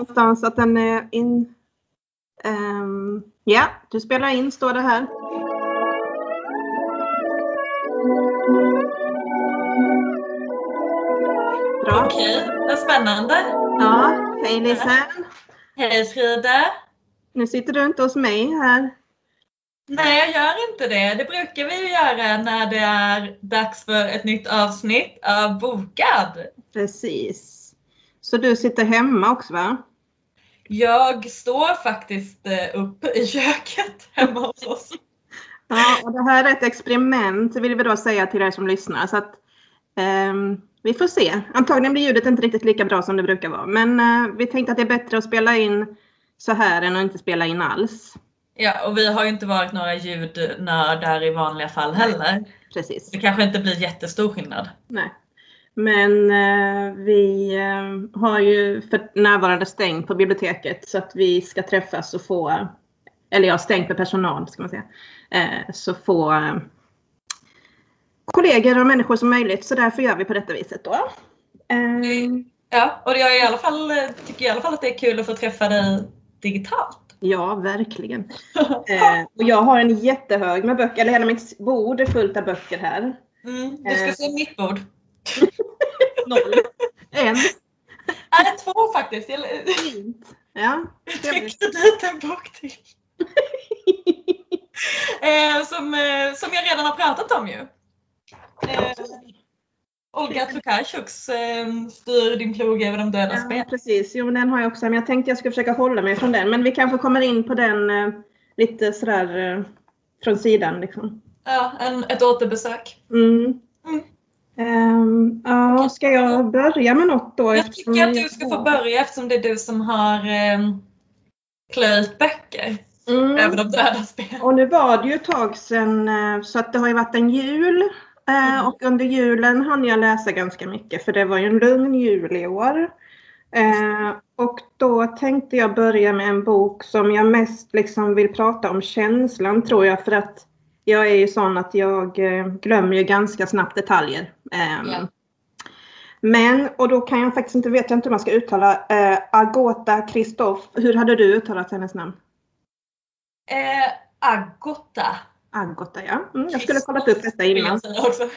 någonstans att den är in. Um, ja, du spelar in står det här. Bra. Okej, vad spännande. Ja, hej Lisen. Hej Frida. Nu sitter du inte hos mig här. Nej, jag gör inte det. Det brukar vi ju göra när det är dags för ett nytt avsnitt av Bokad. Precis. Så du sitter hemma också va? Jag står faktiskt eh, upp i köket hemma hos oss. Ja, och det här är ett experiment vill vi då säga till er som lyssnar. Så att, um, vi får se. Antagligen blir ljudet inte riktigt lika bra som det brukar vara. Men uh, vi tänkte att det är bättre att spela in så här än att inte spela in alls. Ja, och vi har ju inte varit några ljudnördar i vanliga fall heller. Precis. Det kanske inte blir jättestor skillnad. Nej. Men eh, vi eh, har ju för närvarande stängt på biblioteket så att vi ska träffas och få, eller ja, stängt med personal ska man säga, eh, så få eh, kollegor och människor som möjligt. Så därför gör vi på detta viset då. Eh, Ja, och jag i alla fall, tycker i alla fall att det är kul att få träffa dig digitalt. Ja, verkligen. Och jag har en jättehög med böcker, eller hela mitt bord är fullt av böcker här. Mm, du ska se mitt bord. Noll. En. Nej, två faktiskt. Jag Fint. Ja, jag tryckte dit en bok till. Eh, som, eh, som jag redan har pratat om ju. Eh, Olga Tokarczuks eh, Styr din plog över de dödas Ja, ben. precis. Jo, men den har jag också. Men jag tänkte jag skulle försöka hålla mig från den. Men vi kanske kommer in på den eh, lite sådär eh, från sidan. Liksom. Ja, en, ett återbesök. Mm. Mm. Ehm, ja, ska jag börja med något då? Jag tycker att du ska få börja eftersom det är du som har eh, plöjt böcker Mm. över de dödas ben. Och nu var det ju ett tag sedan eh, så att det har ju varit en jul. eh, Mm. Och under julen hann jag läsa ganska mycket för det var ju en lugn jul i år. Eh, och då tänkte jag börja med en bok som jag mest liksom vill prata om känslan tror jag för att jag är ju sån att jag eh, glömmer ju ganska snabbt detaljer. Ehm, Ja. Men, och då kan jag faktiskt inte, vet jag inte hur man ska uttala, eh, Agota Kristoff. Hur hade du uttalat hennes namn? Eh, Agota. Agota ja. Mm, jag skulle kollat upp detta innan. också.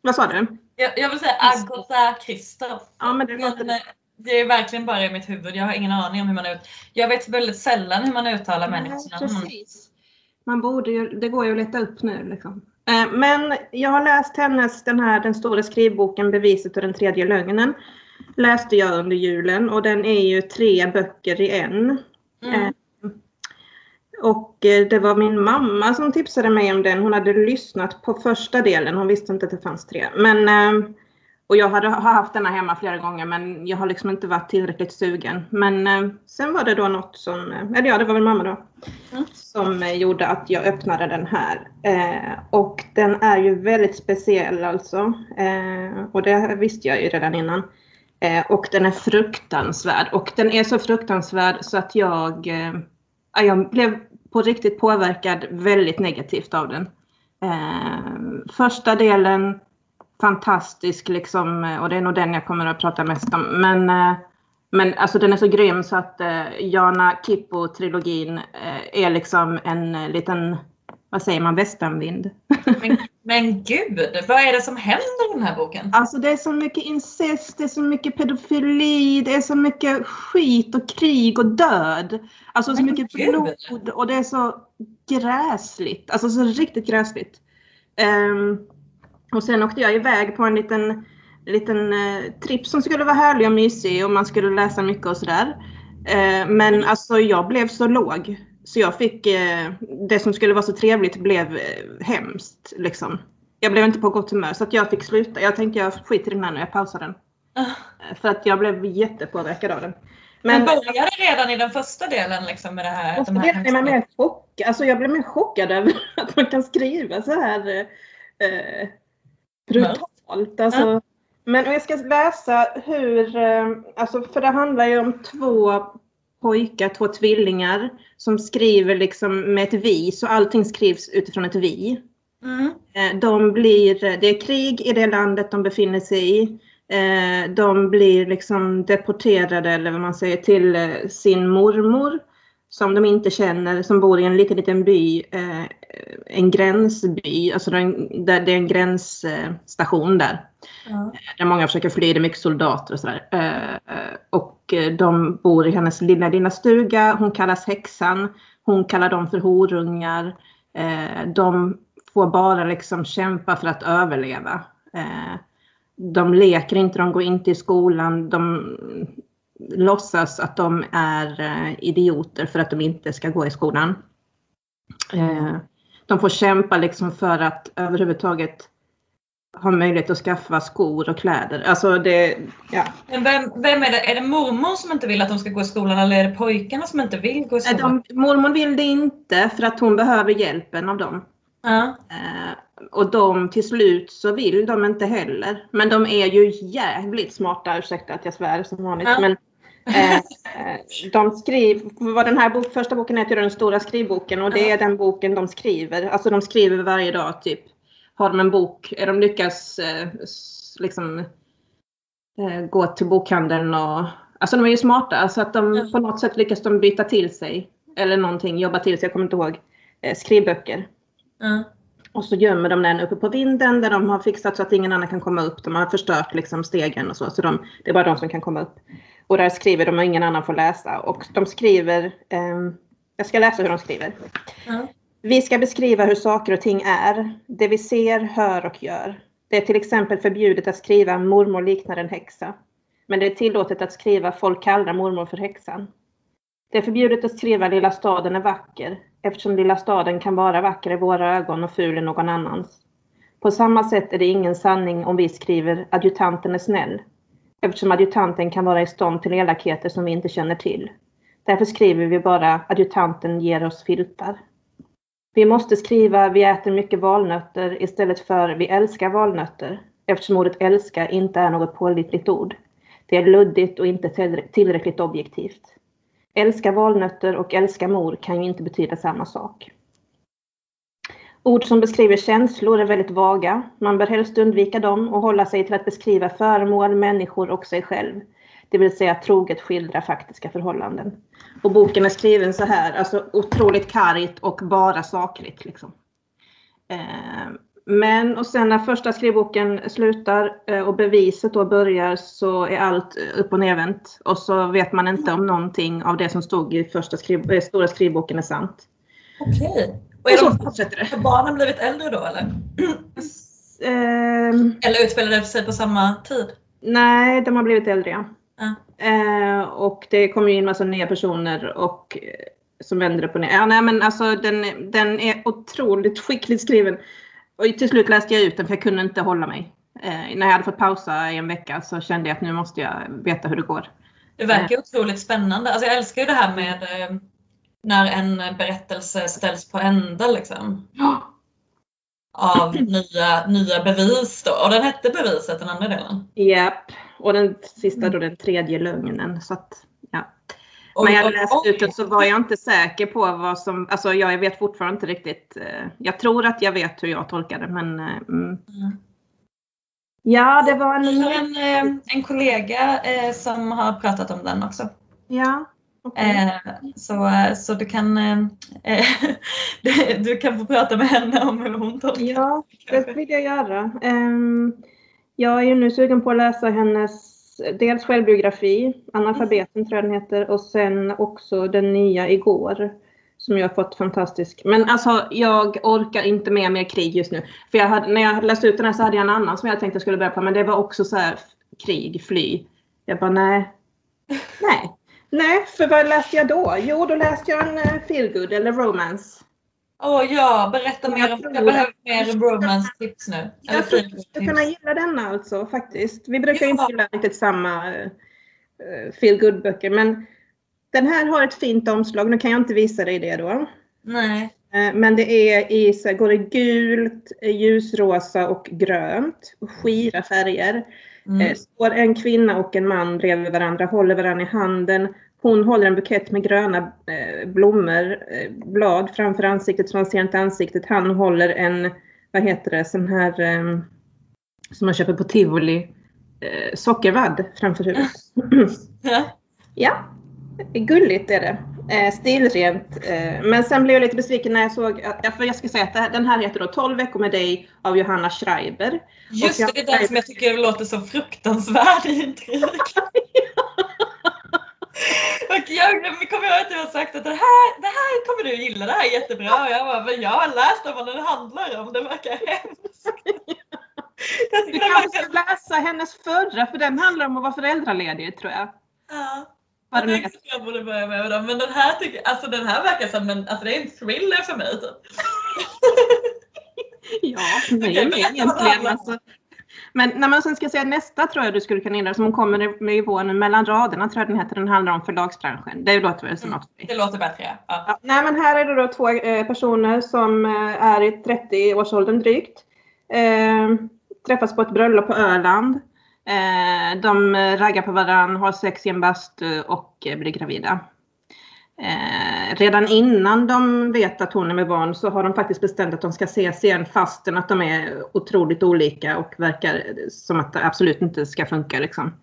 Vad sa du? Jag, jag vill säga Agota Kristoff. Ja men det låter... Men, eh, det är verkligen bara i mitt huvud. Jag har ingen aning om hur man ut... Jag vet väldigt sällan hur man uttalar människors namn. precis. Man borde ju, det går ju att leta upp nu liksom. Eh, Men jag har läst hennes, den här den stora skrivboken Beviset och den tredje lögnen. Läste jag under julen och den är ju tre böcker i en. Mm. Och eh, det var min mamma som tipsade mig om den. Hon hade lyssnat på första delen. Hon visste inte att det fanns tre. Men, eh, och jag hade, har haft denna hemma flera gånger men jag har liksom inte varit tillräckligt sugen. Men eh, sen var det då något som, eh, eller ja det var väl mamma då, Mm. som eh, gjorde att jag öppnade den här. Eh, och den är ju väldigt speciell alltså. Eh, och det visste jag ju redan innan. Eh, och den är fruktansvärd. Och den är så fruktansvärd så att jag, ja, jag blev på riktigt påverkad väldigt negativt av den. Första delen fantastisk liksom eh, och det är nog den jag kommer att prata mest om. Men, eh, men alltså den är så grym så att eh, Jana Kippo-trilogin är liksom en liten, vad säger man, västanvind. Men, men gud, vad är det som händer i den här boken? Alltså det är så mycket incest, det är så mycket pedofili, det är så mycket skit och krig och död. Alltså så Men mycket gud. blod och det är så gräsligt. Alltså så riktigt gräsligt. Ehm, och sen åkte jag iväg på en liten, liten eh, tripp som skulle vara härlig och mysig och man skulle läsa mycket och sådär. Eh, men alltså jag blev så låg. Så jag fick, eh, det som skulle vara så trevligt blev eh, hemskt liksom. Jag blev inte på gott humör så att jag fick sluta. Jag tänkte jag skiter i den här nu, jag pausar den. Eh, För att jag blev jättepåverkad av den. Men Men började redan i den första delen liksom med det här? jag de här blev mer chock, alltså jag blev mer chockad över att man kan skriva så här eh, brutalt. Alltså, men om jag ska läsa hur, eh, alltså för det handlar ju om två pojkar, två tvillingar som skriver liksom med ett vi, så allting skrivs utifrån ett vi. Mm. Eh, De blir, det är krig i det landet de befinner sig i. Eh, de blir liksom deporterade eller vad man säger till sin mormor som de inte känner som bor i en liten, liten by, en gränsby, alltså där det är en gränsstation där. Ja. Där många försöker fly, det är mycket soldater och sådär. Och de bor i hennes lilla, lilla stuga, hon kallas häxan, hon kallar dem för horungar. De får bara liksom kämpa för att överleva de leker inte, de går inte i skolan, de låtsas att de är eh, idioter för att de inte ska gå i skolan. Eh, de får kämpa liksom för att överhuvudtaget ha möjlighet att skaffa skor och kläder. Alltså det, ja. Men vem, vem är det? Är det mormor som inte vill att de ska gå i skolan eller är det pojkarna som inte vill gå i skolan? De, mormor vill det inte för att hon behöver hjälpen av dem. Ja. Eh, och de till slut så vill de inte heller. Men de är ju jävligt smarta, ursäkta att jag svär som vanligt. Ja. Men, de skriver, vad den här bok, första boken heter Den stora skrivboken och det är den boken de skriver. Alltså de skriver varje dag typ. Har de en bok, är de lyckas eh, liksom eh, gå till bokhandeln och Alltså de är ju smarta så att de på något sätt lyckas de byta till sig. Eller någonting, jobba till sig, jag kommer inte ihåg. Eh, skrivböcker. Ja. Och så gömmer de den uppe på vinden där de har fixat så att ingen annan kan komma upp. De har förstört liksom stegen och så. Så de, det är bara de som kan komma upp. Och där skriver de och ingen annan får läsa. Och de skriver, eh, jag ska läsa hur de skriver. Mm. Vi ska beskriva hur saker och ting är. Det vi ser, hör och gör. Det är till exempel förbjudet att skriva mormor liknar en häxa. Men det är tillåtet att skriva folk kallar mormor för häxan. Det är förbjudet att skriva lilla staden är vacker eftersom lilla staden kan vara vacker i våra ögon och ful i någon annans. På samma sätt är det ingen sanning om vi skriver adjutanten är snäll eftersom adjutanten kan vara i stånd till elakheter som vi inte känner till. Därför skriver vi bara adjutanten ger oss filtar. Vi måste skriva vi äter mycket valnötter istället för vi älskar valnötter eftersom ordet älska inte är något pålitligt ord. Det är luddigt och inte tillräckligt objektivt. Älska valnötter och älska mor kan ju inte betyda samma sak. Ord som beskriver känslor är väldigt vaga. Man bör helst undvika dem och hålla sig till att beskriva föremål, människor och sig själv. Det vill säga troget skildra faktiska förhållanden. Och boken är skriven så här, alltså otroligt kargt och bara sakligt. Liksom. Eh, men och sen när första skrivboken slutar eh, och beviset då börjar så är allt upp och nervänt. Och så vet man inte om någonting av det som stod i första skriv, eh, stora skrivboken är sant. Okej. Okay. Och är och så de, Har barnen blivit äldre då eller? Uh, eller utspelar det sig på samma tid? Nej, de har blivit äldre ja. Uh, och det kommer in massa nya personer och som vänder upp och ner. Ja, nej, men alltså, den, den är otroligt skickligt skriven. Och till slut läste jag ut den för jag kunde inte hålla mig. Eh, när jag hade fått pausa i en vecka så kände jag att nu måste jag veta hur det går. Det verkar eh. otroligt spännande. Alltså jag älskar ju det här med eh, när en berättelse ställs på ända liksom. Ja. Av nya, nya bevis då. Och den hette beviset, den andra delen. Japp. Och den sista då den tredje lögnen. Så att. När jag läste ut det så var jag inte säker på vad som, alltså jag vet fortfarande inte riktigt. Eh, jag tror att jag vet hur jag tolkar det men eh, mm. Mm. Ja, det var en... En, eh, en kollega som har pratat om den också. Ja. Okay. Så, så du kan du kan få prata med henne om hur hon tolkar Ja, det vill jag göra. Ehm, jag är ju nu sugen på att läsa hennes dels självbiografi, Analfabeten tror jag den heter, och sen också den nya igår. Som jag har fått fantastisk. Men alltså jag orkar inte med mer krig just nu. För jag hade, när jag hade läst ut den här så hade jag en annan som jag tänkte jag skulle börja på. Men det var också så här krig, fly. Jag bara nej. Nej. Nej, för vad läste jag då? Jo, då läste jag en uh, feelgood eller romance. Åh oh, ja, berätta mer. Jag, jag behöver mer romance-tips nu. Jag tror du skulle kunna gilla denna alltså faktiskt. Vi brukar ja. inte gilla riktigt samma uh, feel good böcker men den här har ett fint omslag. Nu kan jag inte visa dig det då. Nej. Uh, men det är i så går det gult, ljusrosa och grönt. Skira färger. Mm. Uh, står en kvinna och en man bredvid varandra, håller varandra i handen hon håller en bukett med gröna eh, blommor, eh, blad framför ansiktet så man ser inte ansiktet. Han håller en, vad heter det, sån här eh, som man köper på tivoli. eh, sockervadd framför huvudet. Ja. ja, gulligt är det. Eh, stilrent. Men sen blev jag lite besviken när jag såg, för jag ska säga att den här heter då 12 veckor med dig av Johanna Schreiber. Just det, det är den som jag tycker låter så fruktansvärd intryck. Och jag jag kommer ihåg att du har sagt att det här, det här kommer du gilla, det här är jättebra. Och jag bara, men jag har läst om vad den handlar om, det verkar hemskt. Jag Du kanske ska läsa hennes förra, för den handlar om att vara föräldraledig tror jag. Ja. Den tänkte att jag borde börja med den, men den här, tycker, alltså den här verkar som en, alltså det är en thriller för mig typ. Ja, nej, berätta vad det egentligen. Alltså. Men när man sen ska säga nästa tror jag du skulle kunna inleda, som hon kommer med i mellan raderna tror jag den heter, den handlar om förlagsbranschen. Det låter väl som Mm. något. Det låter bättre. Ja. Ja, nej men här är det då två eh, personer som eh, är i 30-årsåldern drygt. Eh, träffas på ett bröllop på Öland. Eh, de raggar på varandra, har sex i en bastu och eh, blir gravida. Eh, redan innan de vet att hon är med barn så har de faktiskt bestämt att de ska ses igen fastän att de är otroligt olika och verkar som att det absolut inte ska funka. Liksom.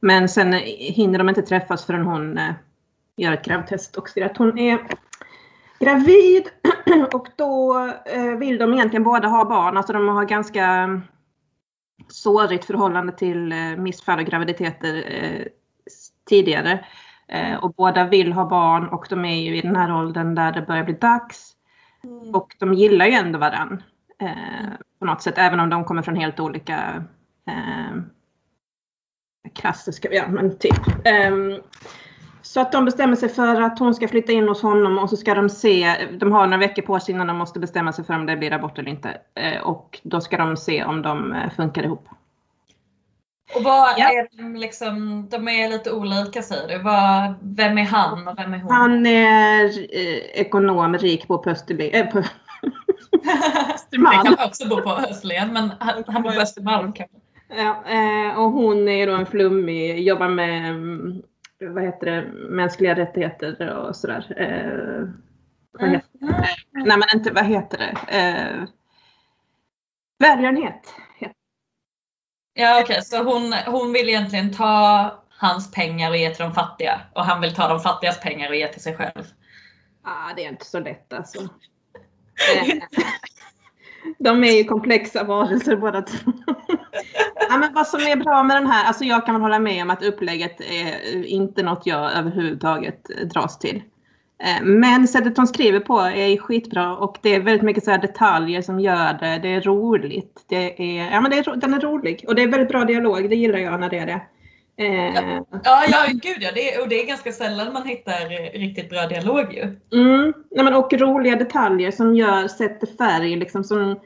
Men sen hinner de inte träffas förrän hon eh, gör ett gravtest och ser att hon är gravid och då eh, vill de egentligen båda ha barn. Alltså de har ganska mm, sårigt förhållande till eh, missfall och graviditeter eh, tidigare. Eh, och båda vill ha barn och de är ju i den här åldern där det börjar bli dags. Mm. Och de gillar ju ändå varann. Eh, på något sätt, även om de kommer från helt olika eh, klassiska, ja men typ. Ehm, så att de bestämmer sig för att hon ska flytta in hos honom och så ska de se, de har några veckor på sig innan de måste bestämma sig för om det blir abort eller inte. Eh, och då ska de se om de eh, funkar ihop. Och vad Ja. är de liksom, de är lite olika säger du. Vad, vem är han och vem är hon? Han är eh, ekonom, rik, bor på Österby, eh, på Östermalm. kan också bo på Österlen men han, han bor på Östermalm kanske. Ja, eh, och hon är då en flummig, jobbar med mm, vad heter det, mänskliga rättigheter och sådär. Eh, vad heter, nej men inte, vad heter det? Eh, välgörenhet. Ja okej, så hon, hon vill egentligen ta hans pengar och ge till de fattiga och han vill ta de fattigas pengar och ge till sig själv. det. Ah, det är inte så lätt alltså. De är ju komplexa varelser båda två. ja, men vad som är bra med den här, alltså jag kan hålla med om att upplägget är inte något jag överhuvudtaget dras till. Eh, Men sättet de skriver på är skitbra och det är väldigt mycket så detaljer som gör det. Det är roligt. Det är, ja, men det är, den är rolig och det är väldigt bra dialog. Det gillar jag när det är det. Eh, Ja, ja gud ja, det är, och det är ganska sällan man hittar riktigt bra dialog ju. mm, nej, men och roliga detaljer som gör, sätter färg liksom som,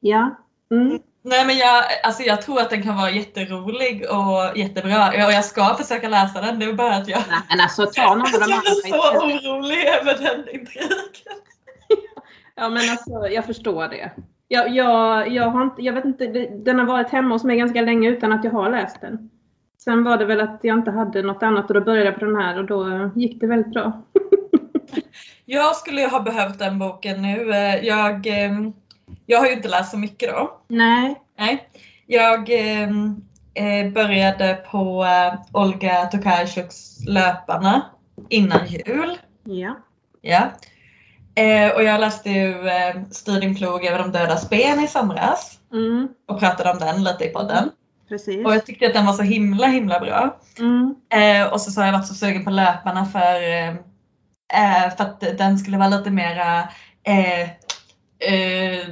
ja. Mm. Nej men jag, alltså jag tror att den kan vara jätterolig och jättebra. Och jag ska försöka läsa den. Det är bara att jag, Nej, men alltså ta någon av de jag blir så orolig över den intrigen. Ja men alltså jag förstår det. Jag, jag, jag, har inte, jag vet inte, den har varit hemma hos mig ganska länge utan att jag har läst den. Sen var det väl att jag inte hade något annat och då började jag på den här och då gick det väldigt bra. Jag skulle ha behövt den boken nu. Eh, Jag, eh, jag har ju inte läst så mycket då. Nej. Nej. Jag eh, eh, började på eh, Olga Tokarczuks Löparna innan jul. Ja. Ja. Eh, och jag läste ju eh, din plog över de dödas ben i somras Mm, och pratade om den lite i podden. precis. Och jag tyckte att den var så himla himla bra. Mm, Eh, och så, så har jag varit så sugen på löparna för, eh, eh, för att den skulle vara lite mera eh, eh,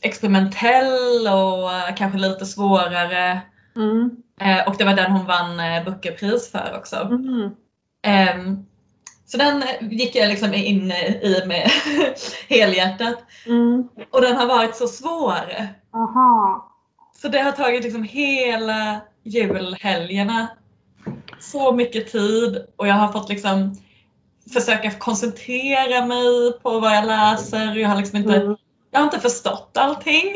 experimentell och eh, kanske lite svårare. mm, Eh, och det var den hon vann eh, Bookerpris för också. mm. Ehm, så den eh, gick jag liksom in i med helhjärtat. Mm. Och den har varit så svår. Aha. Så det har tagit liksom hela julhelgerna. Så mycket tid och jag har fått liksom försöka koncentrera mig på vad jag läser. Jag har liksom inte, Mm. jag har inte förstått allting.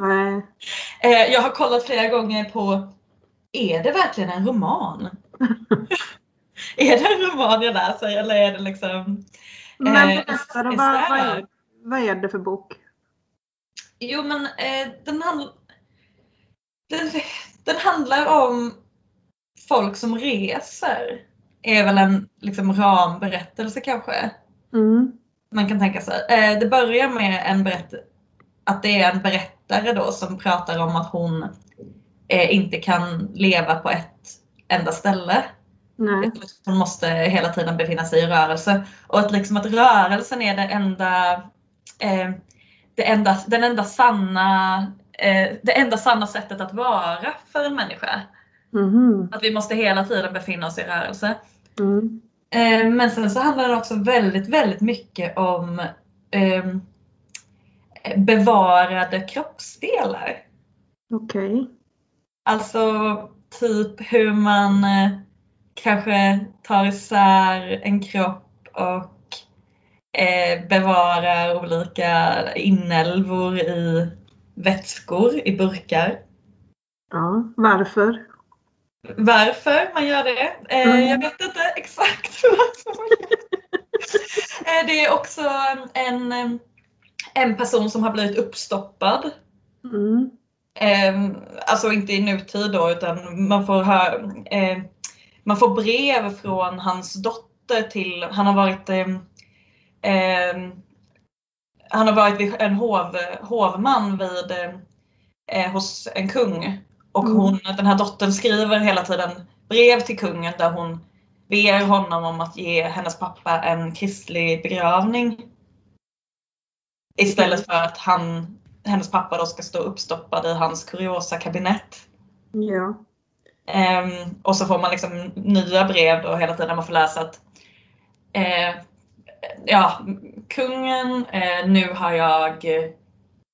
Nej. Eh, jag har kollat flera gånger på, är det verkligen en roman? är det en roman jag läser eller är det liksom Men Eh, berätta då, vad, vad, är, vad är det för bok? Jo men eh, den handlar... Den, den handlar om folk som reser. Är väl en liksom, ramberättelse kanske. Mm. Man kan tänka sig. Eh, det börjar med en berätt att det är en berättare då som pratar om att hon eh, inte kan leva på ett enda ställe. Nej. Hon måste hela tiden befinna sig i rörelse. Och att, liksom att rörelsen är det enda, eh, det enda, den enda sanna, eh, det enda sanna sättet att vara för en människa. Mhm. Att vi måste hela tiden befinna oss i rörelse. Mm. Eh, men sen så handlar det också väldigt, väldigt mycket om eh, bevarade kroppsdelar. Okej. Alltså typ hur man eh, kanske tar isär en kropp och eh, bevarar olika inälvor i vätskor, i burkar. Ja, varför? Varför man gör det? Eh, Mm. Jag vet inte exakt varför man gör det. Eh, det är också en, en person som har blivit uppstoppad. Mm. Eh, alltså inte i nutid då utan man får, hö, eh, man får brev från hans dotter till, han har varit eh, han har varit en hov, hovman vid, hos en kung. Och Mm. hon, den här dottern skriver hela tiden brev till kungen där hon ber honom om att ge hennes pappa en kristlig begravning. Istället för att han, hennes pappa då ska stå uppstoppad i hans kuriosa-kabinett. Ja. Ehm, och så får man liksom nya brev då hela tiden man får läsa att eh, ja, kungen, eh, nu har jag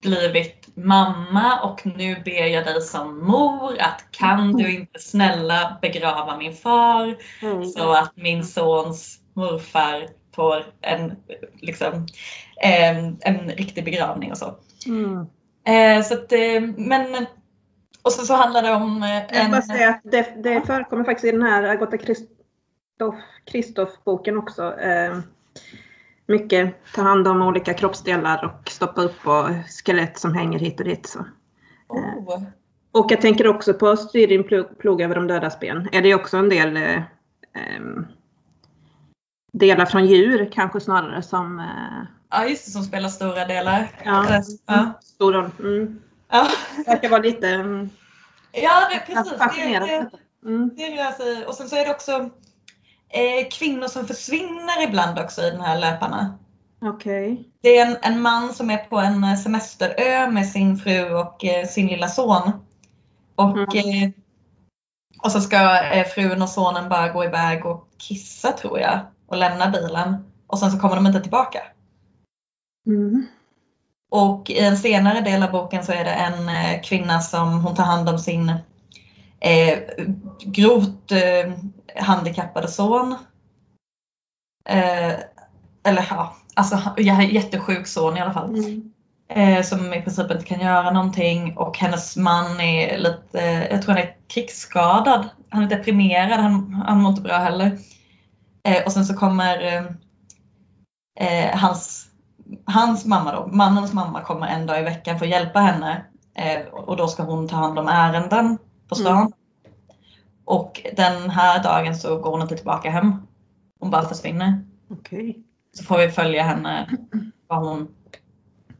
blivit mamma och nu ber jag dig som mor att kan du inte snälla begrava min far Hej. så att min sons morfar får en, liksom, en, en riktig begravning och så. Mm. Eh, så att, eh, men, och så, så handlar det om eh, Jag en... bara säga att det, det förekommer faktiskt i den här Agatha Christoph-boken också. Eh, mycket ta hand om olika kroppsdelar och stoppa upp och skelett som hänger hit och dit. Så. Oh. Och jag tänker också på Styr din plog, över de dödas ben. Är det också en del eh, delar från djur kanske snarare som eh, Ja just det, som spelar stora delar. ja, Ja, stor roll. Mm. ja. Det verkar vara lite mm, ja det, precis. Det, fascinerat. det, Mm. det rör sig. Och sen så är det också eh, kvinnor som försvinner ibland också i den här löparna. Okej. Det är en, en man som är på en eh, semesterö med sin fru och eh, sin lilla son. Och, Mm. eh, och så ska eh, frun och sonen bara gå iväg och kissa tror jag och lämna bilen. Och sen så kommer de inte tillbaka. Mm. Och i en senare del av boken så är det en kvinna som hon tar hand om sin eh, grovt eh, handikappade son. Eh, eller ja, alltså jag har jättesjuk son i alla fall. Mm. Eh, som i princip inte kan göra någonting och hennes man är lite, eh, jag tror han är krigsskadad. Han är deprimerad, han, han mår inte bra heller. Eh, och sen så kommer eh, eh, hans, hans mamma då, mannens mamma kommer en dag i veckan för att hjälpa henne. Eh, och då ska hon ta hand om ärenden på stan. Mm. Och den här dagen så går hon inte tillbaka hem. Hon bara försvinner. Okej. Så får vi följa henne, vad hon,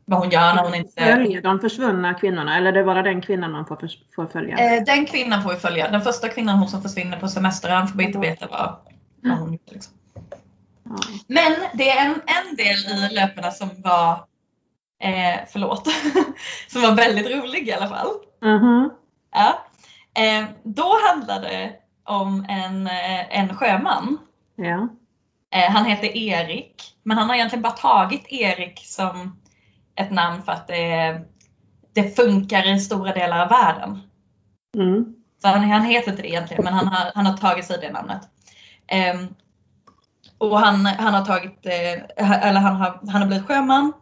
vad hon gör när hon inte... Följer de försvunna kvinnorna eller är det bara den kvinnan man får, får följa? Eh, den kvinnan får vi följa. Den första kvinnan, hon som försvinner på semestern, får vi inte veta vad, vad hon gjorde. Liksom. Ja. Men det är en, en del i löparna som var, eh, förlåt, som var väldigt rolig i alla fall. Mhm. Ja. Eh, då handlade det om en, eh, en sjöman. ja. Eh, han heter Erik, men han har egentligen bara tagit Erik som ett namn för att det, det funkar i stora delar av världen. Mm. Så han, han heter inte det egentligen, men han har, han har tagit sig det namnet. Ehm, och han, han har tagit, eh, eller han har, han har blivit sjöman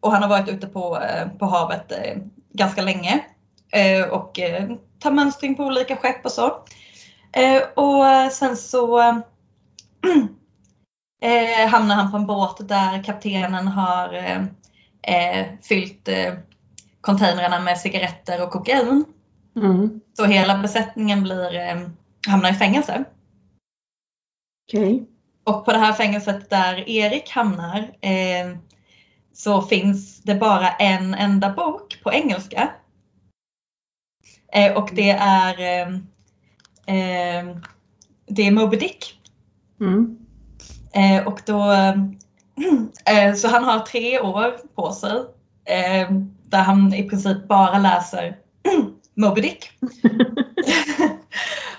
och han har varit ute på, eh, på havet eh, ganska länge eh, och tar mönstring på olika skepp och så. Eh, och sen så eh, hamnar han på en båt där kaptenen har eh, fyllt eh, containrarna med cigaretter och kokain. Mm. Så hela besättningen blir, hamnar i fängelse. Okej. Och på det här fängelset där Erik hamnar eh, så finns det bara en enda bok på engelska. Eh, och det är, eh, det är Moby Dick. Mm. Eh, och då, eh, så han har tre år på sig eh, där han i princip bara läser Moby Dick.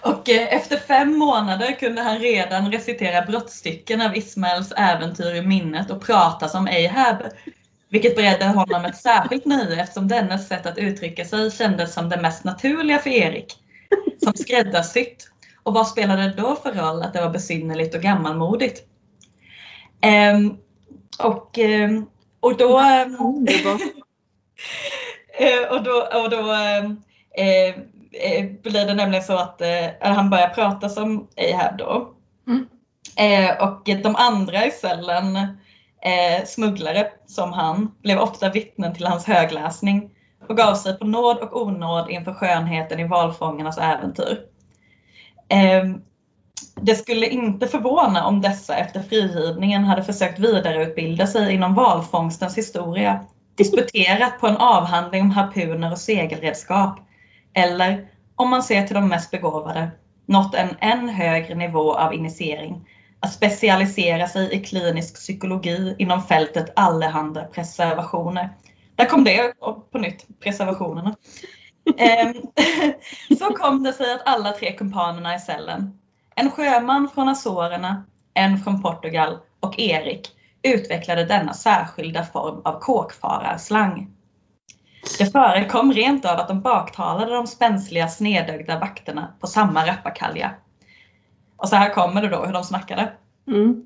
och eh, efter fem månader kunde han redan recitera brottstycken av Ismaels äventyr i minnet och prata som Ahab. Vilket beredde honom ett särskilt nöje eftersom dennes sätt att uttrycka sig kändes som det mest naturliga för Erik. Som skräddarsytt. Och vad spelade det då för roll att det var besynnerligt och gammalmodigt? Ehm, och, ehm, och då... och då, och då eh, blir det nämligen så att eh, han börjar prata som Ahab då. Mm. Eh, och de andra i cellen, eh, smugglare som han, blev ofta vittnen till hans högläsning och gav sig på nåd och onåd inför skönheten i valfångarnas äventyr. Eh, det skulle inte förvåna om dessa efter frigivningen hade försökt vidareutbilda sig inom valfångstens historia, disputerat på en avhandling om harpuner och segelredskap, eller, om man ser till de mest begåvade, nått en än högre nivå av initiering, att specialisera sig i klinisk psykologi inom fältet allehanda preservationer. Där kom det och på nytt, preservationerna. Ehm, så kom det sig att alla tre kumpanerna i cellen, en sjöman från Azorerna, en från Portugal och Erik, utvecklade denna särskilda form av kåkfararslang. Det förekom rent av att de baktalade de spänsliga snedögda vakterna på samma rappakalja. Och så här kommer det då hur de snackade. Mm.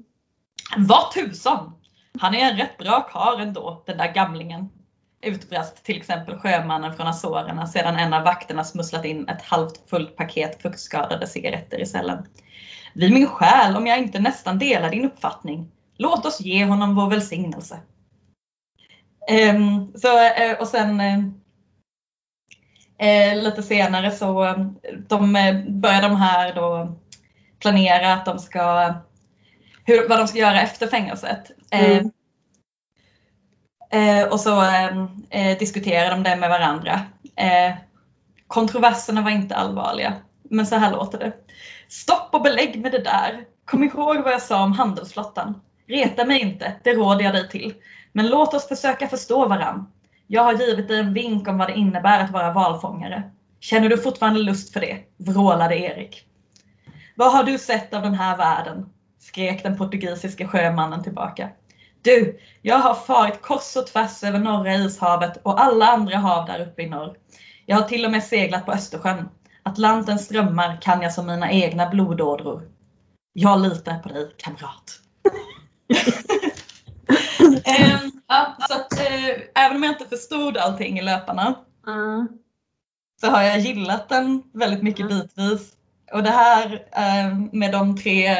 Vad tusan! Han är en rätt bra karl ändå, den där gamlingen. Utbrast till exempel sjömannen från Azorerna sedan en av vakterna smusslat in ett halvt fullt paket fuktskadade cigaretter i cellen. Vid min själ om jag inte nästan delar din uppfattning. Låt oss ge honom vår välsignelse. Ehm, så, eh, och sen eh, eh, lite senare så de, börjar de här då planera att de ska hur, vad de ska göra efter fängelset. Mm. eh, och så eh, eh, diskuterar de det med varandra. Eh, kontroverserna var inte allvarliga, men så här låter det. Stopp och belägg med det där. Kom ihåg vad jag sa om handelsflottan. Reta mig inte, det råder jag dig till. Men låt oss försöka förstå varann. Jag har givit dig en vink om vad det innebär att vara valfångare. Känner du fortfarande lust för det? vrålade Erik. Vad har du sett av den här världen? skrek den portugisiske sjömannen tillbaka. Du, jag har farit kors och tvärs över norra ishavet och alla andra hav där uppe i norr. Jag har till och med seglat på Östersjön. Atlantens strömmar kan jag som mina egna blodådror. Jag litar på dig, kamrat. Ehm, ja, så att, eh, även om jag inte förstod allting i löparna Mm. så har jag gillat den väldigt mycket bitvis. Och det här eh, med de tre,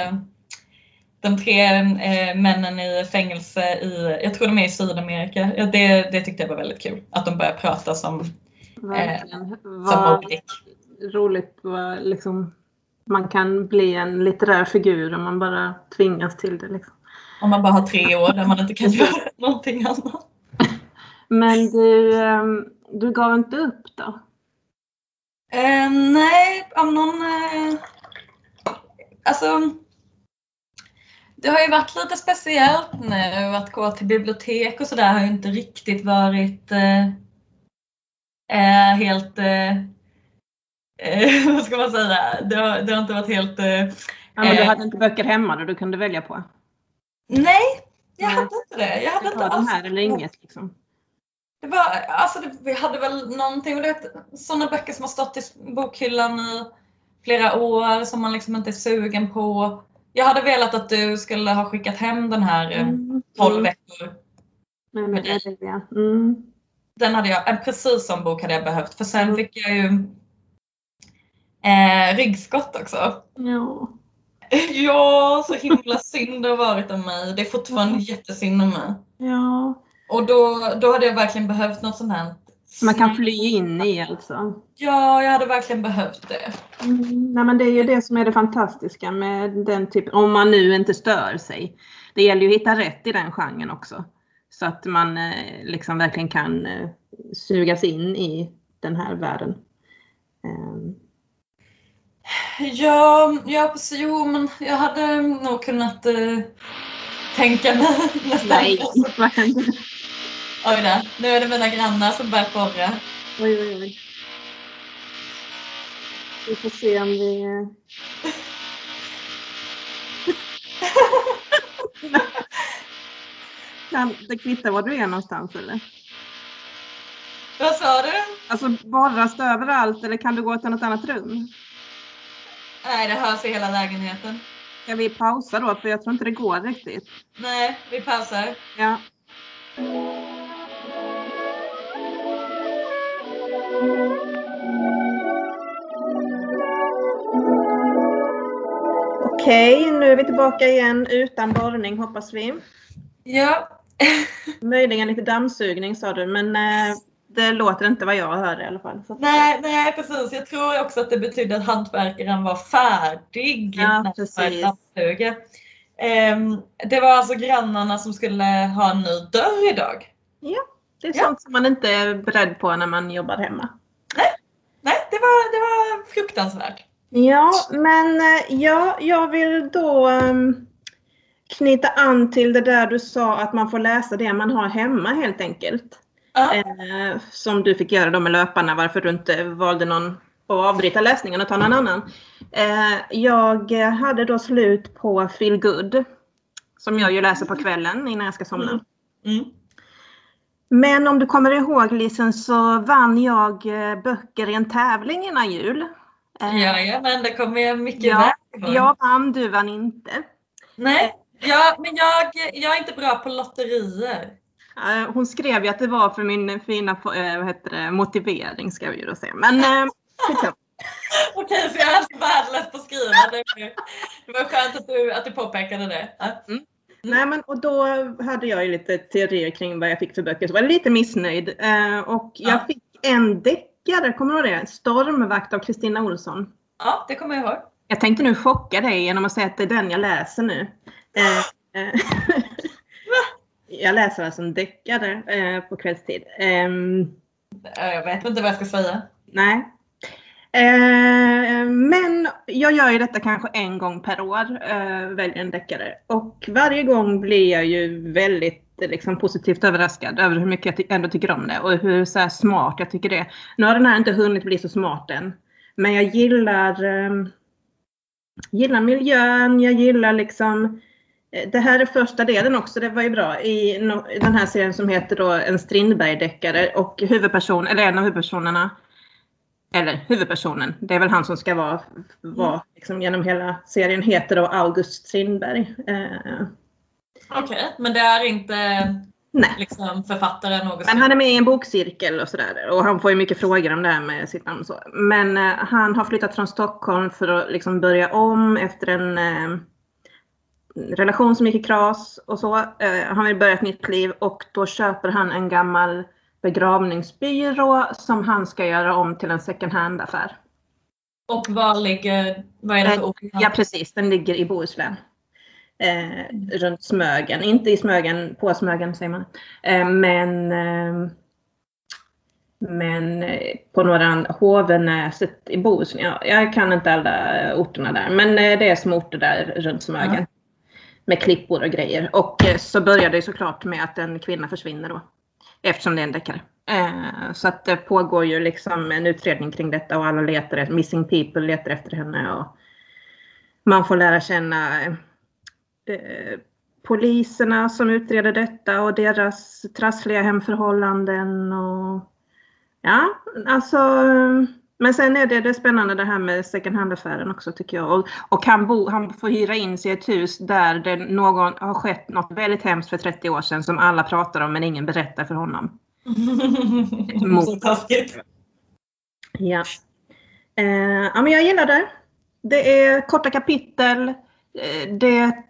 de tre eh, männen i fängelse i, jag tror de är i Sydamerika, det, det tyckte jag var väldigt kul. Att de börjar prata som, Verkligen. som Vad roligt vad liksom, man kan bli en litterär figur om man bara tvingas till det. Liksom. Om man bara har tre år där man inte kan göra någonting annat. Men du, ehm, du gav inte upp då? Eh, nej, av någon... Eh, alltså... Det har ju varit lite speciellt nu att gå till bibliotek och sådär har ju inte riktigt varit eh, eh, helt... Eh, eh, vad ska man säga? Det har, det har inte varit helt... Ja, men du hade inte böcker hemma då du kunde välja på? nej, jag hade inte det. Jag hade inte alls här eller inget liksom. Det var, alltså det, vi hade väl någonting, du vet, sådana böcker som har stått i bokhyllan i flera år som man liksom inte är sugen på. Jag hade velat att du skulle ha skickat hem den här eh, 12 Mm. veckor. Det är det, ja. Mm. Den hade jag, en precis sån bok hade jag behövt för sen fick jag ju eh, ryggskott också. Ja. Ja, så himla synd det har varit om mig. Det är fortfarande jättesynd om mig. Ja. Och då, då hade jag verkligen behövt något sånt här Som man kan fly in i alltså. Ja, jag hade verkligen behövt det. Mm, nej, men det är ju det som är det fantastiska med den typen, om man nu inte stör sig. Det gäller ju att hitta rätt i den genren också. Så att man eh, liksom verkligen kan eh, sugas in i den här världen. Um. Ja, ja precis. Jo, men jag hade nog kunnat uh, tänka mig nästan. Nej, vad händer? Oj då, nu är det mina grannar som börjar korra. Oj, oj, oj. Vi får se om vi... kan det kvittar var du är någonstans eller? Vad sa du? Alltså borras det överallt eller kan du gå till något annat rum? Nej, det hörs i hela lägenheten. Ska vi pausa då? För jag tror inte det går riktigt. Nej, vi pausar. Ja. Okej, nu är vi tillbaka igen utan borrning hoppas vi. Ja. Möjligen lite dammsugning sa du, men eh, det låter inte vad jag hörde i alla fall. Nej, nej, precis. Jag tror också att det betydde att hantverkaren var färdig. Ja, precis. Um, det var alltså grannarna som skulle ha en ny dörr idag. Ja, det är Ja. sånt som man inte är beredd på när man jobbar hemma. Nej, det var, det var fruktansvärt. Ja, men eh, ja, jag vill då ehm, knyta an till det där du sa att man får läsa det man har hemma helt enkelt. Ja. Eh, som du fick göra då med löparna, varför du inte valde någon att avbryta läsningen och ta någon annan. Eh, jag hade då slut på Feel Good. Som jag ju läser på kvällen innan jag ska somna. Mm. Men om du kommer ihåg Lisen så vann jag böcker i en tävling innan jul. Eh, Ja, men det kommer jag mycket Ja, väl. Jag vann, du vann inte. Nej, ja, men jag, jag är inte bra på lotterier. Eh, Hon skrev ju att det var för min fina eh, vad heter det, motivering ska vi ju då säga. Men eh. Okej, så jag är alltid värdelös på att skriva. Det, var skönt att du, att du påpekade det. Ja. Nej men och då hade jag ju lite teorier kring vad jag fick för böcker. Så var jag lite missnöjd. Eh, och jag Ja. fick en deckare, kommer du ihåg det? Stormvakt av Kristina Olsson. ja, det kommer jag ihåg. Jag tänkte nu chocka dig genom att säga att det är den jag läser nu. Eh, eh, jag läser alltså en deckare eh, på kvällstid. Ehm, Ja, Jag vet inte vad jag ska säga. Nej. Eh, men jag gör ju detta kanske en gång per år, väljer en deckare. Och varje gång blir jag ju väldigt liksom, positivt överraskad över hur mycket jag ty- ändå tycker om det och hur så smart jag tycker det är. Nu har den här inte hunnit bli så smart än. Men jag gillar, eh, gillar miljön, jag gillar liksom eh, det här är första delen också, det var ju bra, i den här serien som heter då En Strindberg-deckare och huvudperson, eller en av huvudpersonerna, eller huvudpersonen, det är väl han som ska vara, vara liksom genom hela serien, heter då August Strindberg. Eh, Okej, men det är inte nej. liksom författaren något Men han är med i en bokcirkel och sådär och han får ju mycket frågor om det här med sitt namn och så. Men eh, han har flyttat från Stockholm för att liksom börja om efter en eh, relation som gick i kras och så. Eh, han vill börja ett nytt liv och då köper han en gammal begravningsbyrå som han ska göra om till en second hand-affär. Och var ligger, vad är det för ort? Ja precis, den ligger i Bohuslän. Eh, runt Smögen, inte i Smögen, på Smögen säger man. Eh, men eh, men eh, på några Hovenäset i Bohuslän. Ja, jag kan inte alla orterna där, men eh, det är små orter där runt Smögen. Ja. Med klippor och grejer. Och eh, så börjar det såklart med att en kvinna försvinner då. Eftersom det är en deckare. Så att det pågår ju liksom en utredning kring detta och alla letar missing people letar efter henne. Och man får lära känna eh, poliserna som utreder detta och deras trassliga hemförhållanden. Och, ja, alltså, men sen är det, det spännande det här med second hand-affären också tycker jag. Och, och han, bo, han får hyra in sig i ett hus där det någon, har skett något väldigt hemskt för 30 år sedan som alla pratar om men ingen berättar för honom. Så taskigt. Ja. Eh, ja men jag gillar det. Det är korta kapitel. Eh,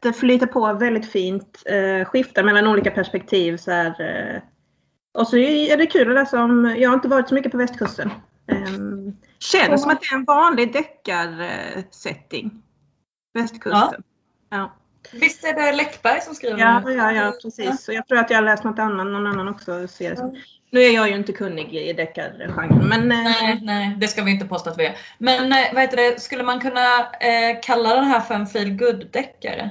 Det flyter på väldigt fint. Eh, skiftar mellan olika perspektiv. Så här, eh, Och så är det kul att läsa om, jag har inte varit så mycket på västkusten. Um, känns som att det är en vanlig deckarsetting. Västkusten. Ja. ja. Visst är det Läckberg som skriver? Ja, ja, ja precis. Och jag tror att jag har läst något annat, någon annan också ser det som. Nu är jag ju inte kunnig i deckargenren men... Eh, nej, nej, det ska vi inte påstå att vi är. Men eh, vad heter det, skulle man kunna eh, kalla den här för en feel good deckare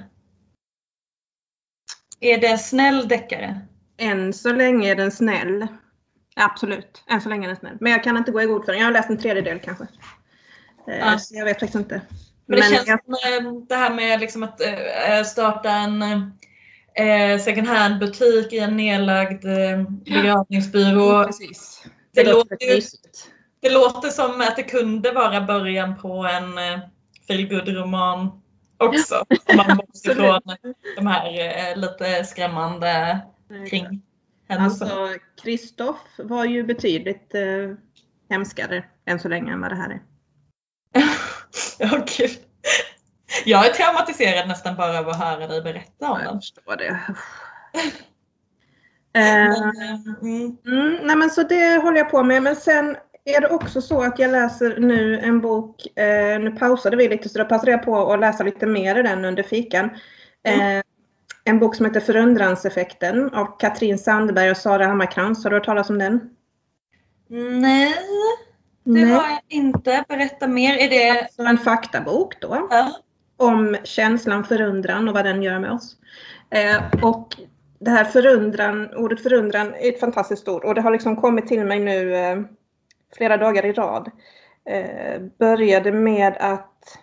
Är det snäll deckare? Än så länge är den snäll. Absolut, än så länge är den snäll. Men jag kan inte gå i god för den. Jag har läst en tredjedel kanske. Ja. Så jag vet faktiskt inte. Men det känns jag... som det här med liksom att starta en eh, second hand-butik i en nedlagd eh, begravningsbyrå. Precis. Det, det, låter, det låter som att det kunde vara början på en eh, feelgood-roman också. Om man bortser ifrån de här eh, lite skrämmande kring Alltså Kristoff var ju betydligt eh, hemskare än så länge än vad det här är. ja, gud. Jag är traumatiserad nästan bara av att höra dig berätta om den. Jag förstår det. Eh, mm. Mm, nej men så det håller jag på med. Men sen är det också så att jag läser nu en bok, eh, nu pausade vi lite så då passade jag på att läsa lite mer i den under fikan. Mm. Eh, en bok som heter Förundranseffekten av Katrin Sandberg och Sara Hammarkrans. Har du hört talas om den? Nej, det Nej. har jag inte. Berätta mer. Är det alltså en faktabok då? Ja om känslan förundran och vad den gör med oss. Eh, och det här förundran, ordet förundran är ett fantastiskt ord och det har liksom kommit till mig nu eh, flera dagar i rad. Eh, började med att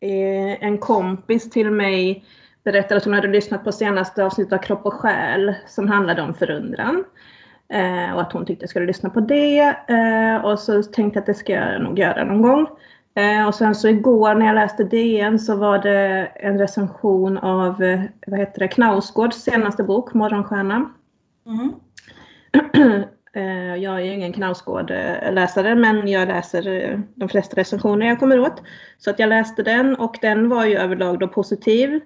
eh, en kompis till mig berättade att hon hade lyssnat på senaste avsnittet av Kropp och själ som handlade om förundran. Eh, och att hon tyckte jag skulle lyssna på det. Eh, och så tänkte jag att det ska jag nog göra någon gång. Eh, och sen så igår när jag läste DN så var det en recension av eh, vad heter det, Knausgårds senaste bok Morgonstjärna. Mm. jag är ingen Knausgård-läsare men jag läser de flesta recensioner jag kommer åt. Så att jag läste den och den var ju överlag då positiv.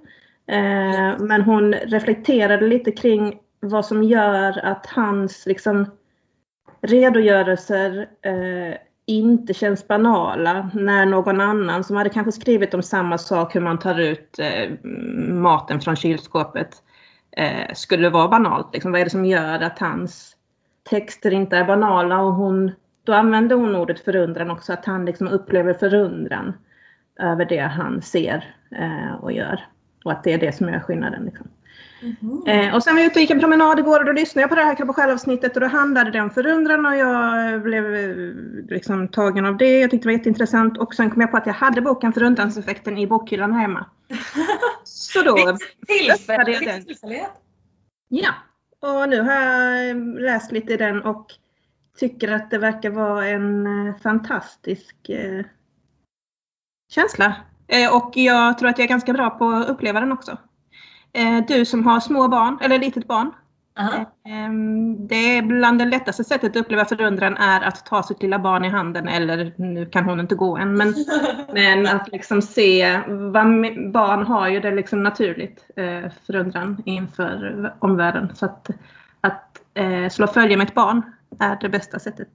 Men hon reflekterade lite kring vad som gör att hans liksom, redogörelser inte känns banala när någon annan som hade kanske skrivit om samma sak, hur man tar ut eh, maten från kylskåpet, eh, skulle vara banalt. Liksom, vad är det som gör att hans texter inte är banala? Och hon, då använder hon ordet förundran också, att han liksom upplever förundran över det han ser eh, och gör. Och att det är det som gör skillnaden. Liksom. Mm. Eh, och sen var jag ute och gick en promenad igår och då lyssnade jag på det här Kropp och själ-avsnittet och då handlade det om förundran och jag blev eh, liksom tagen av det. Jag tyckte det var jätteintressant och sen kom jag på att jag hade boken Förundranseffekten i bokhyllan hemma. Så då öppnade jag den. Ja, och nu har jag läst lite i den och tycker att det verkar vara en eh, fantastisk eh, känsla. Eh, och jag tror att jag är ganska bra på att uppleva den också. Eh, du som har små barn, eller litet barn. Uh-huh. Det är bland det lättaste sättet att uppleva förundran är att ta sitt lilla barn i handen eller nu kan hon inte gå än men, men att liksom se vad barn har ju det liksom naturligt eh, förundran inför omvärlden. Så att, att eh, slå följe med ett barn är det bästa sättet.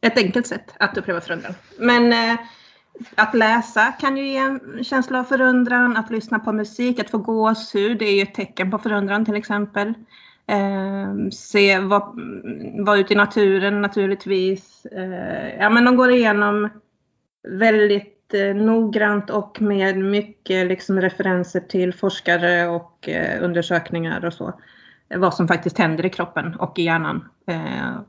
Ett enkelt sätt att uppleva förundran. Men eh, att läsa kan ju ge en känsla av förundran, att lyssna på musik, att få gåshud, det är ju ett tecken på förundran till exempel. Eh, se, vara var ute i naturen naturligtvis. Eh, ja men de går igenom väldigt eh, noggrant och med mycket liksom, referenser till forskare och eh, undersökningar och så. Vad som faktiskt händer i kroppen och i hjärnan eh,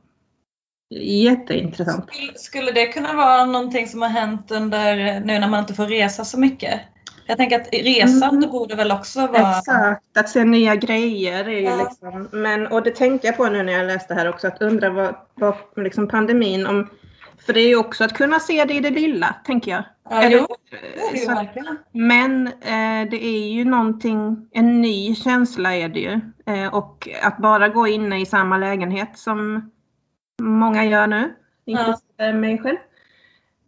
Jätteintressant. Skulle det kunna vara någonting som har hänt under nu när man inte får resa så mycket? Jag tänker att resande mm. borde väl också vara... Exakt, att se nya grejer. Är ja. liksom, men, och det tänkte jag på nu när jag läste här också, att undra vad, vad liksom pandemin, om, för det är ju också att kunna se det i det lilla, tänker jag. Ja, Eller, jo, det är det ju verkligen. Men eh, det är ju någonting, en ny känsla är det ju. Eh, och att bara gå inne i samma lägenhet som många gör nu, inklusive ja. mig själv,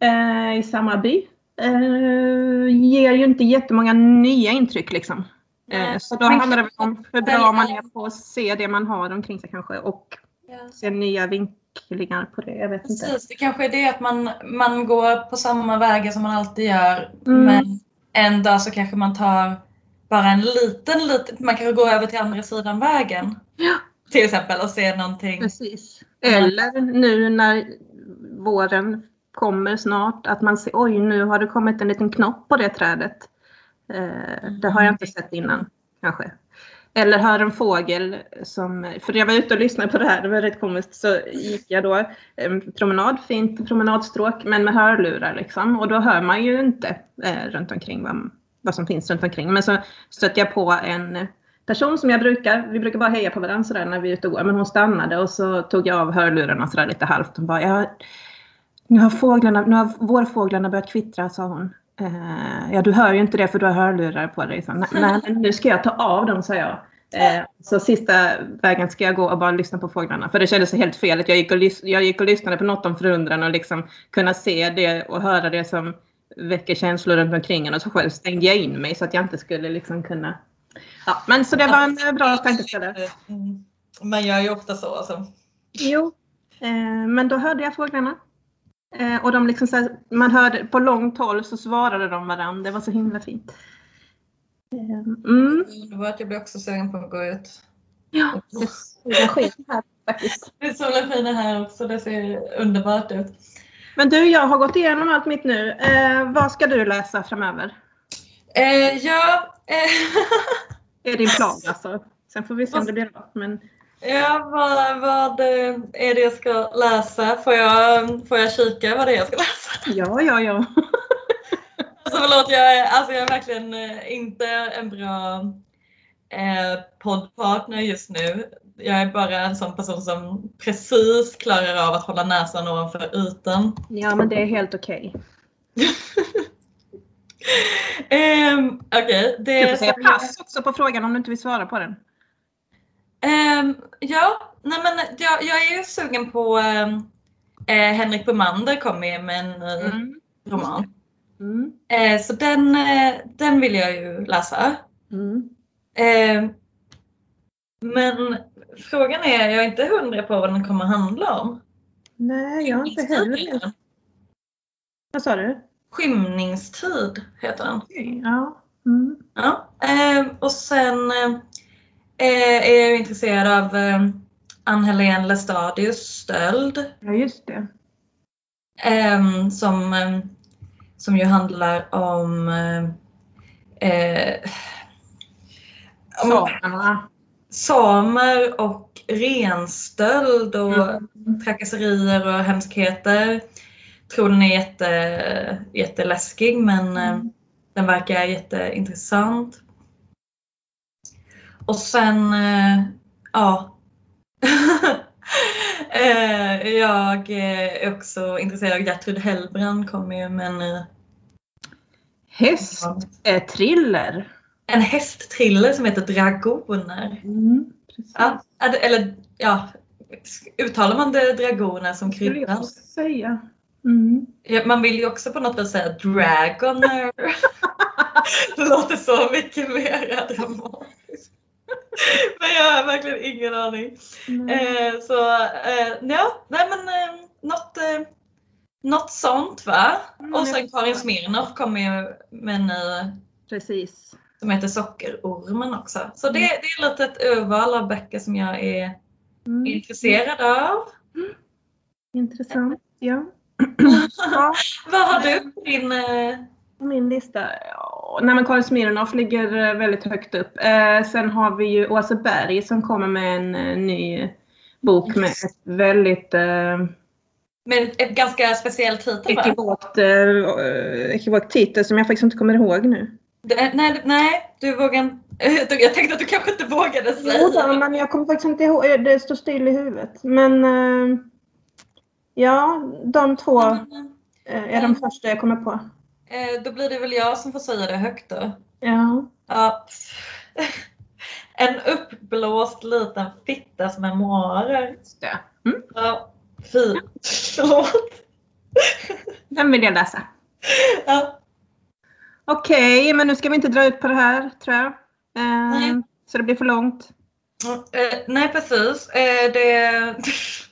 eh, i samma by. Eh, ger ju inte jättemånga nya intryck liksom. Eh, så då handlar det om hur bra man är på att se det man har omkring sig kanske och Ja. se nya vinklingar på det. Jag vet inte. Precis, det kanske är det att man, man går på samma vägar som man alltid gör. Mm. Men en dag så kanske man tar bara en liten, liten, man kanske går över till andra sidan vägen. Ja. Till exempel och ser någonting. Precis. Eller nu när våren kommer snart att man ser oj nu har det kommit en liten knopp på det trädet. Eh, det har jag inte sett innan kanske. Eller hör en fågel som, för jag var ute och lyssnade på det här, det var rätt komiskt, så gick jag då en promenad, fint promenadstråk, men med hörlurar liksom. Och då hör man ju inte eh, runt omkring vad, vad som finns runt omkring. Men så stötte jag på en person som jag brukar, vi brukar bara heja på varandra sådär när vi är ute och går, men hon stannade och så tog jag av hörlurarna sådär lite halvt. Hon bara, ja, nu har fåglarna, nu har vårfåglarna börjat kvittra, sa hon. Eh, ja, du hör ju inte det för du har hörlurar på dig. Så, nej, men nu ska jag ta av dem, sa jag. Eh, så sista vägen ska jag gå och bara lyssna på fåglarna. För det kändes helt fel. att Jag gick och, lys- jag gick och lyssnade på något om förundran och liksom kunna se det och höra det som väcker känslor runt omkring en. Och så själv stängde jag in mig så att jag inte skulle liksom kunna... Ja, men så det var en eh, bra tankeställare. Mm. Man gör ju ofta så. Alltså. Jo, eh, men då hörde jag fåglarna. Eh, och de liksom så här, man hörde på långt håll så svarade de varandra. Det var så himla fint. Eh, mm. Att jag blev också sugen på att gå ut. Ja, det solen sken här faktiskt. Det solen skiner här också, det ser underbart ut. Men du, jag har gått igenom allt mitt nu. Eh, vad ska du läsa framöver? Eh, ja, eh, är din plan alltså. Sen får vi se om det blir bra. Men ja vad, vad eh, är det jag ska läsa? Får jag, får jag kika vad det är jag ska läsa? ja, ja, ja. Alltså förlåt, jag är, alltså jag är verkligen eh, inte en bra eh, poddpartner just nu. Jag är bara en sån person som precis klarar av att hålla näsan ovanför ytan. Ja, men det är helt okej. Ehm, Okej, Du det får säga pass också på frågan om du inte vill svara på den. Ehm, ja, nej men jag, jag är ju sugen på ehm, eh, Henrik Bomander kommer ju med en Mm. roman. Mm. Eh, så den, eh, den vill jag ju läsa. Mm. Men frågan är, jag är inte hundra på vad den kommer handla om. Nej, jag har inte heller. Vad sa du? Skymningstid heter den. Okej, Ja. Mm. Ja. ehm, och sen eh, är jag intresserad av eh, Ann-Helén Lestadius Stöld. ja, just det. Ehm, som, ehm, som ju handlar om eh, eh, om Samerna. samer och renstöld och Mm. trakasserier och hemskheter. Tror den är jätte, jätteläskig men eh, Mm. den verkar jätteintressant. Och sen, eh, ja. Eh, jag är också intresserad av Gertrud Hellbrand kommer ju med en, eh, Häst. Eh, thriller. en hästthriller som heter Dragoner. Mm. Ja, eller ja, uttalar man det dragoner som kryddan? säga. Mm. Ja, Man vill ju också på något sätt säga dragoner. det låter så mycket mer dramatiskt. Men jag har verkligen ingen aning. Mm. Eh, så eh, ja, nej men eh, något, eh, något sånt va? Mm, Och sen. Karin Smirnoff kommer ju med en ny Precis. som heter Sockerormen också. Så det, det är lite ett urval av böcker som jag är Mm. intresserad av. Intressant. Ja. Vad har du på din... Eh, min lista? Nej men Karin Smirnoff ligger eh, väldigt högt upp. Eh, sen har vi ju Åse Berg som kommer med en eh, ny bok med ett väldigt eh, med ett ganska speciell titel ekivokt, eh, ekivokt titel som jag faktiskt inte kommer ihåg nu. Det- Nej, nej, du vågar Jag tänkte att du kanske inte vågade Jo, säga. då, men jag kommer faktiskt inte ihåg. eh, Det står still i huvudet. Men eh, ja, de två eh, är de första jag kommer på. Eh, Då blir det väl jag som får säga det högt då. Ja. Ja. En uppblåst liten fittas memoarer. Mm. Ja, fint. Förlåt. Den vill jag läsa. Ja. Okej, men nu ska vi inte dra ut på det här tror jag. Eh, Nej. så det blir för långt. Eh, nej precis. Eh, det,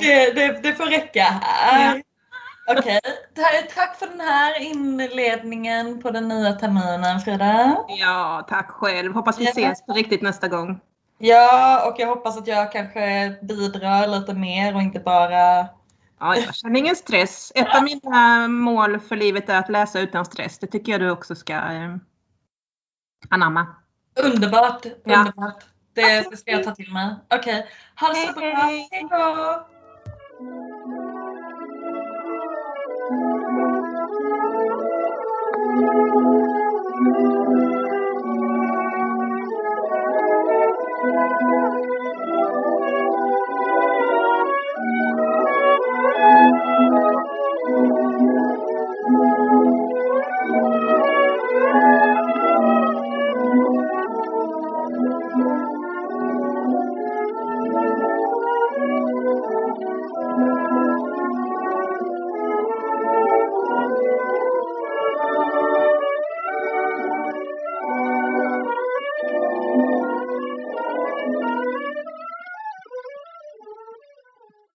det, det, det får räcka här. Okej, Ta- tack för den här inledningen på den nya terminen Frida. Ja, tack själv. Hoppas vi Ja. ses på riktigt nästa gång. Ja, och jag hoppas att jag kanske bidrar lite mer och inte bara... Ja, jag känner ingen stress. Ett av mina mål för livet är att läsa utan stress. Det tycker jag du också ska eh, anamma. Underbart! Ja. Underbart. Det, det ska jag ta till mig. Okej, ha det så bra. Hej då!